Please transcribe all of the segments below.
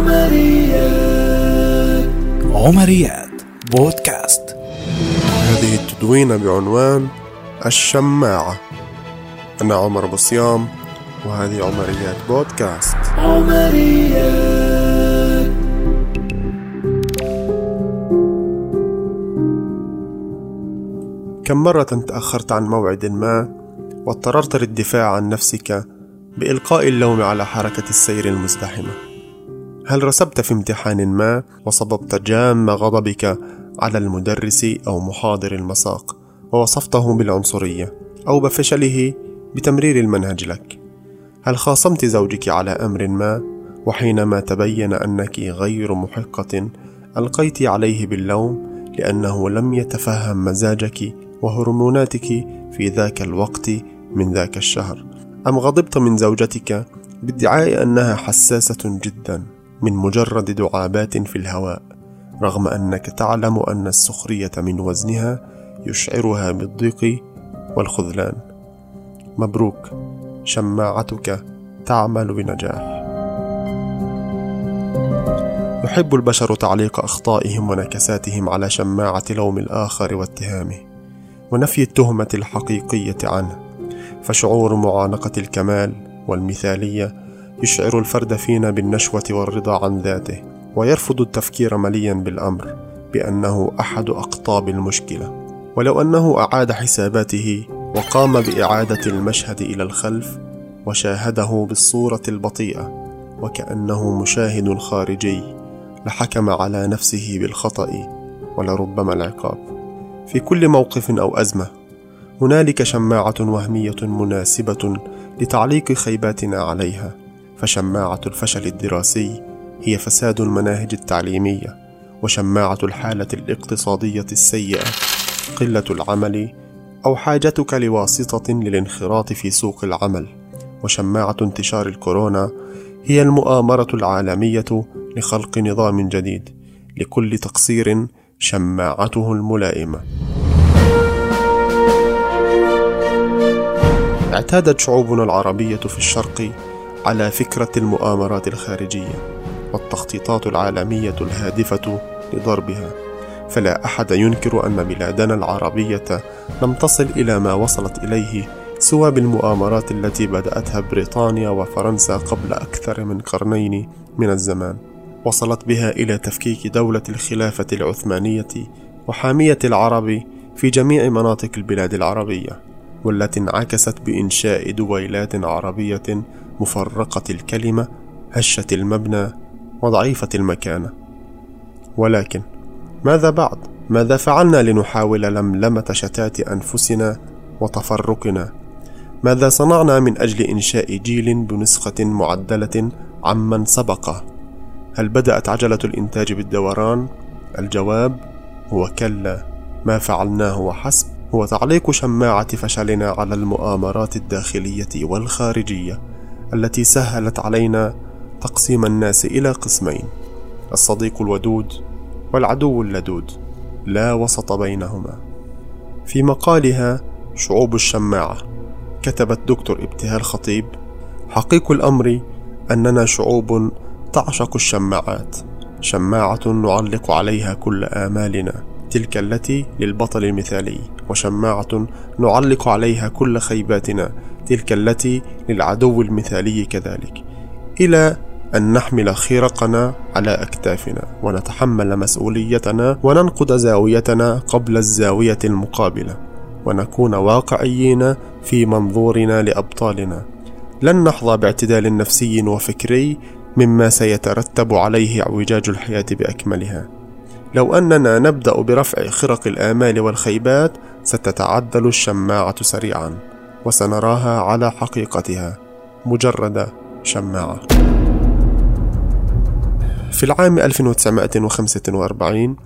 عمريات. عمريات بودكاست. هذه التدوينة بعنوان الشماعة. أنا عمر أبو صيام وهذه عمريات بودكاست. عمريات. كم مرة تأخرت عن موعد ما واضطررت للدفاع عن نفسك بإلقاء اللوم على حركة السير المزدحمة؟ هل رسبت في امتحان ما وصببت جام غضبك على المدرس أو محاضر المساق ووصفته بالعنصرية أو بفشله بتمرير المنهج لك؟ هل خاصمت زوجك على أمر ما وحينما تبين أنك غير محقة ألقيت عليه باللوم لأنه لم يتفهم مزاجك وهرموناتك في ذاك الوقت من ذاك الشهر؟ أم غضبت من زوجتك بادعاء أنها حساسة جدا؟ من مجرد دعابات في الهواء رغم أنك تعلم أن السخرية من وزنها يشعرها بالضيق والخذلان. مبروك شماعتك تعمل بنجاح. يحب البشر تعليق أخطائهم ونكساتهم على شماعة لوم الآخر واتهامه ونفي التهمة الحقيقية عنه. فشعور معانقة الكمال والمثالية يشعر الفرد فينا بالنشوة والرضا عن ذاته ويرفض التفكير مليا بالأمر بأنه أحد أقطاب المشكلة. ولو أنه أعاد حساباته وقام بإعادة المشهد إلى الخلف وشاهده بالصورة البطيئة وكأنه مشاهد خارجي لحكم على نفسه بالخطأ ولربما العقاب. في كل موقف أو أزمة هنالك شماعة وهمية مناسبة لتعليق خيباتنا عليها. فشماعة الفشل الدراسي هي فساد المناهج التعليمية وشماعة الحالة الاقتصادية السيئة قلة العمل أو حاجتك لواسطة للانخراط في سوق العمل. وشماعة انتشار الكورونا هي المؤامرة العالمية لخلق نظام جديد لكل تقصير شماعته الملائمة. اعتادت شعوبنا العربية في الشرق على فكرة المؤامرات الخارجية والتخطيطات العالمية الهادفة لضربها. فلا أحد ينكر أن بلادنا العربية لم تصل إلى ما وصلت إليه سوى بالمؤامرات التي بدأتها بريطانيا وفرنسا قبل أكثر من قرنين من الزمان. وصلت بها إلى تفكيك دولة الخلافة العثمانية وحامية العرب في جميع مناطق البلاد العربية والتي انعكست بإنشاء دويلات عربية مفرقة الكلمة هشة المبنى وضعيفة المكانة. ولكن ماذا بعد؟ ماذا فعلنا لنحاول لملمة شتات أنفسنا وتفرقنا؟ ماذا صنعنا من أجل إنشاء جيل بنسخة معدلة عمن سبقه هل بدأت عجلة الإنتاج بالدوران؟ الجواب هو كلا. ما فعلناه وحسب هو تعليق شماعة فشلنا على المؤامرات الداخلية والخارجية. التي سهلت علينا تقسيم الناس إلى قسمين الصديق الودود والعدو اللدود لا وسط بينهما. في مقالها شعوب الشماعة كتبت دكتور ابتهال خطيب حقيق الأمر أننا شعوب تعشق الشماعات شماعة نعلق عليها كل آمالنا تلك التي للبطل المثالي وشماعة نعلق عليها كل خيباتنا تلك التي للعدو المثالي كذلك إلى أن نحمل خرقنا على أكتافنا ونتحمل مسؤوليتنا وننقض زاويتنا قبل الزاوية المقابلة ونكون واقعيين في منظورنا لأبطالنا. لن نحظى باعتدال نفسي وفكري مما سيترتب عليه اعوجاج الحياة بأكملها. لو أننا نبدأ برفع خرق الآمال والخيبات ستتعدل الشماعة سريعا وسنراها على حقيقتها. مجرد شماعة. في العام 1945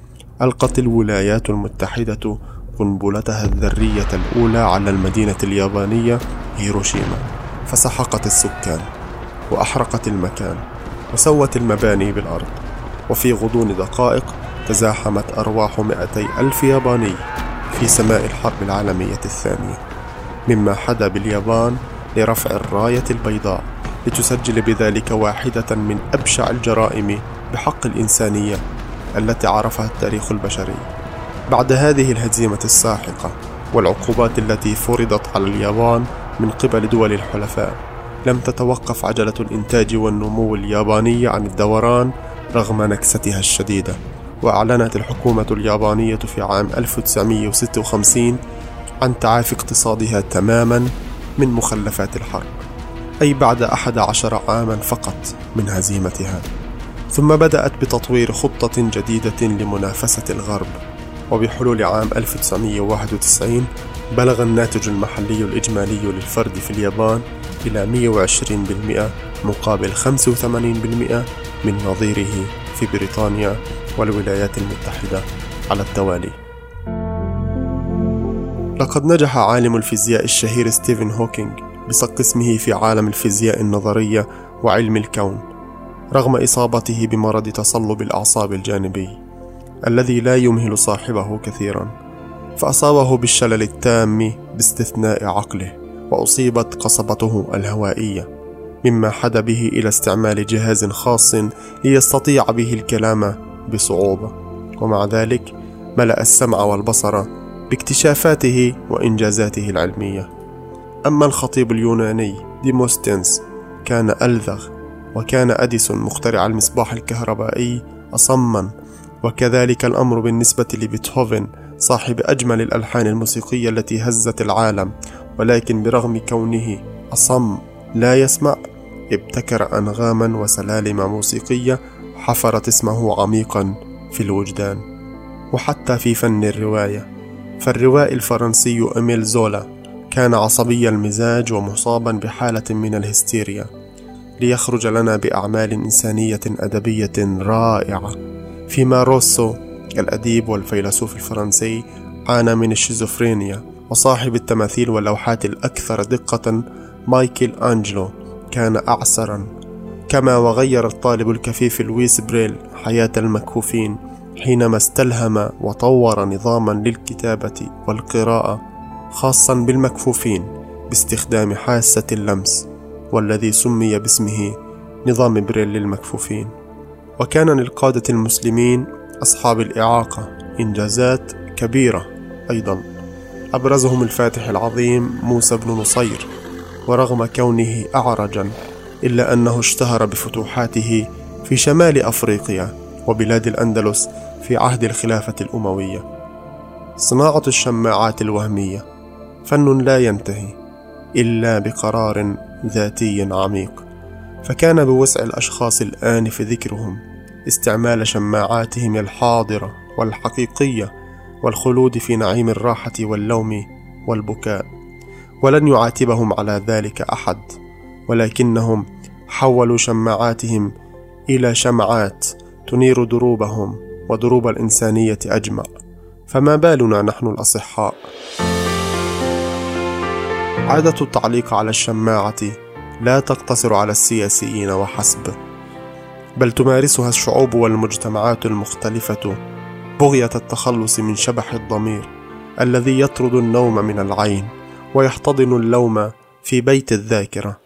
ألقت الولايات المتحدة قنبلتها الذرية الأولى على المدينة اليابانية هيروشيما. فسحقت السكان وأحرقت المكان وسوت المباني بالأرض. وفي غضون دقائق تزاحمت أرواح مئتي ألف ياباني في سماء الحرب العالمية الثانية مما حدا باليابان لرفع الراية البيضاء لتسجل بذلك واحدة من أبشع الجرائم بحق الإنسانية التي عرفها التاريخ البشري. بعد هذه الهزيمة الساحقة والعقوبات التي فرضت على اليابان من قبل دول الحلفاء، لم تتوقف عجلة الإنتاج والنمو اليابانية عن الدوران رغم نكستها الشديدة. وأعلنت الحكومة اليابانية في عام 1956 عن تعافي اقتصادها تماما من مخلفات الحرب أي بعد أحد عشر عاما فقط من هزيمتها. ثم بدأت بتطوير خطة جديدة لمنافسة الغرب وبحلول عام 1991 بلغ الناتج المحلي الإجمالي للفرد في اليابان إلى 120% مقابل 85% من نظيره. في بريطانيا والولايات المتحدة على التوالي. لقد نجح عالم الفيزياء الشهير ستيفن هوكينج بصك اسمه في عالم الفيزياء النظرية وعلم الكون رغم إصابته بمرض تصلب الأعصاب الجانبي الذي لا يمهل صاحبه كثيرا فأصابه بالشلل التام باستثناء عقله وأصيبت قصبته الهوائية مما حد به إلى استعمال جهاز خاص ليستطيع به الكلام بصعوبة. ومع ذلك ملأ السمع والبصر باكتشافاته وإنجازاته العلمية. أما الخطيب اليوناني ديموستينس كان ألذغ وكان أديسون مخترع المصباح الكهربائي أصما وكذلك الأمر بالنسبة لبيتهوفن صاحب أجمل الألحان الموسيقية التي هزت العالم ولكن برغم كونه أصم لا يسمع. ابتكر أنغاما وسلالم موسيقية حفرت اسمه عميقا في الوجدان وحتى في فن الرواية. فالروائي الفرنسي إميل زولا كان عصبي المزاج ومصابا بحالة من الهستيريا ليخرج لنا بأعمال إنسانية أدبية رائعة. فيما روسو الأديب والفيلسوف الفرنسي عانى من الشيزوفرينيا وصاحب التماثيل واللوحات الأكثر دقة مايكل أنجلو. كان أعسرا كما وغير الطالب الكفيف لويس بريل حياة المكفوفين حينما استلهم وطور نظاما للكتابة والقراءة خاصا بالمكفوفين باستخدام حاسة اللمس والذي سمي باسمه نظام بريل للمكفوفين. وكان للقادة المسلمين أصحاب الإعاقة إنجازات كبيرة أيضا. أبرزهم الفاتح العظيم موسى بن نصير. ورغم كونه أعرجا إلا أنه اشتهر بفتوحاته في شمال أفريقيا وبلاد الأندلس في عهد الخلافة الأموية. صناعة الشماعات الوهمية فن لا ينتهي إلا بقرار ذاتي عميق، فكان بوسع الأشخاص الآنف ذكرهم استعمال شماعاتهم الحاضرة والحقيقية والخلود في نعيم الراحة واللوم والبكاء، ولن يعاتبهم على ذلك أحد، ولكنهم حولوا شماعاتهم إلى شمعات تنير دروبهم ودروب الإنسانية أجمع. فما بالنا نحن الأصحاء؟ عادة التعليق على الشماعة لا تقتصر على السياسيين وحسب بل تمارسها الشعوب والمجتمعات المختلفة بغية التخلص من شبح الضمير الذي يطرد النوم من العين. ويحتضن اللوم في بيت الذاكرة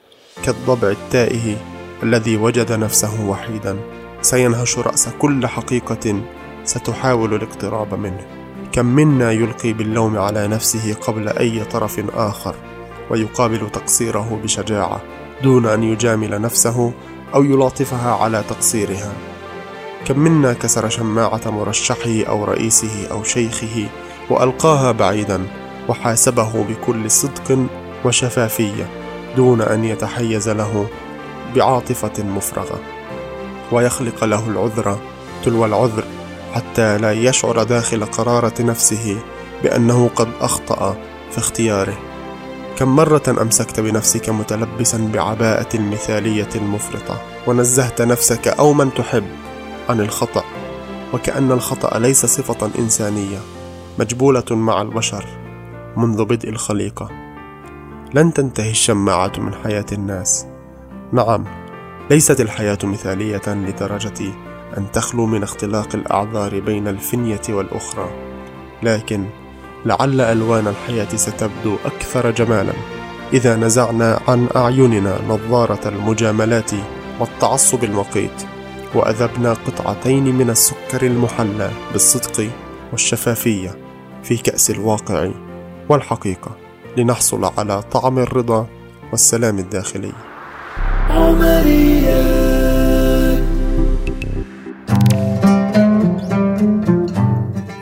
كالضبع التائه الذي وجد نفسه وحيدا. سينهش رأس كل حقيقة ستحاول الاقتراب منه. كم منا يلقي باللوم على نفسه قبل أي طرف آخر ويقابل تقصيره بشجاعة دون أن يجامل نفسه أو يلاطفها على تقصيرها. كم منا كسر شماعة مرشحه أو رئيسه أو شيخه وألقاها بعيدا وحاسبه بكل صدق وشفافية دون أن يتحيز له بعاطفة مفرغة. ويخلق له العذر تلو العذر حتى لا يشعر داخل قرارة نفسه بأنه قد أخطأ في اختياره. كم مرة أمسكت بنفسك متلبسا بعباءة المثاليه المفرطه ونزهت نفسك أو من تحب عن الخطأ وكأن الخطأ ليس صفة إنسانية مجبولة مع البشر. منذ بدء الخليقة. لن تنتهي الشماعة من حياة الناس. نعم، ليست الحياة مثالية لدرجة أن تخلو من اختلاق الأعذار بين الفنية والأخرى، لكن لعل ألوان الحياة ستبدو أكثر جمالا. إذا نزعنا عن أعيننا نظارة المجاملات والتعصب المقيت وأذبنا قطعتين من السكر المحلى بالصدق والشفافية في كأس الواقع. والحقيقة لنحصل على طعم الرضا والسلام الداخلي عمرية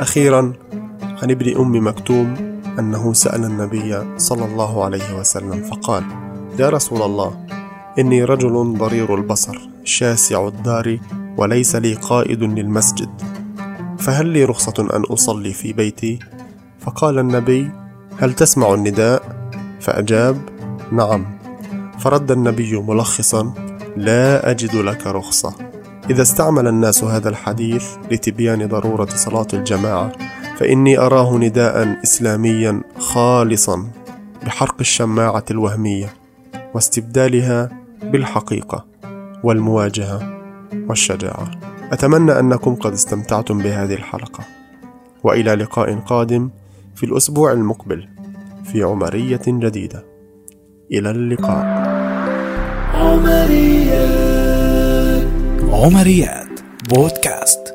أخيرا عن ابن أم مكتوم أنه سأل النبي صلى الله عليه وسلم فقال يا رسول الله إني رجل ضرير البصر شاسع الدار وليس لي قائد للمسجد فهل لي رخصة أن أصلي في بيتي؟ فقال النبي هل تسمع النداء؟ فأجاب نعم. فرد النبي ملخصا لا أجد لك رخصة. إذا استعمل الناس هذا الحديث لتبيان ضرورة صلاة الجماعة فإني أراه نداء إسلاميا خالصا بحرق الشماعة الوهمية واستبدالها بالحقيقة والمواجهة والشجاعة. أتمنى أنكم قد استمتعتم بهذه الحلقة. وإلى لقاء قادم. في الأسبوع المقبل في عمرية جديدة. إلى اللقاء. عمريات. عمريات. بودكاست.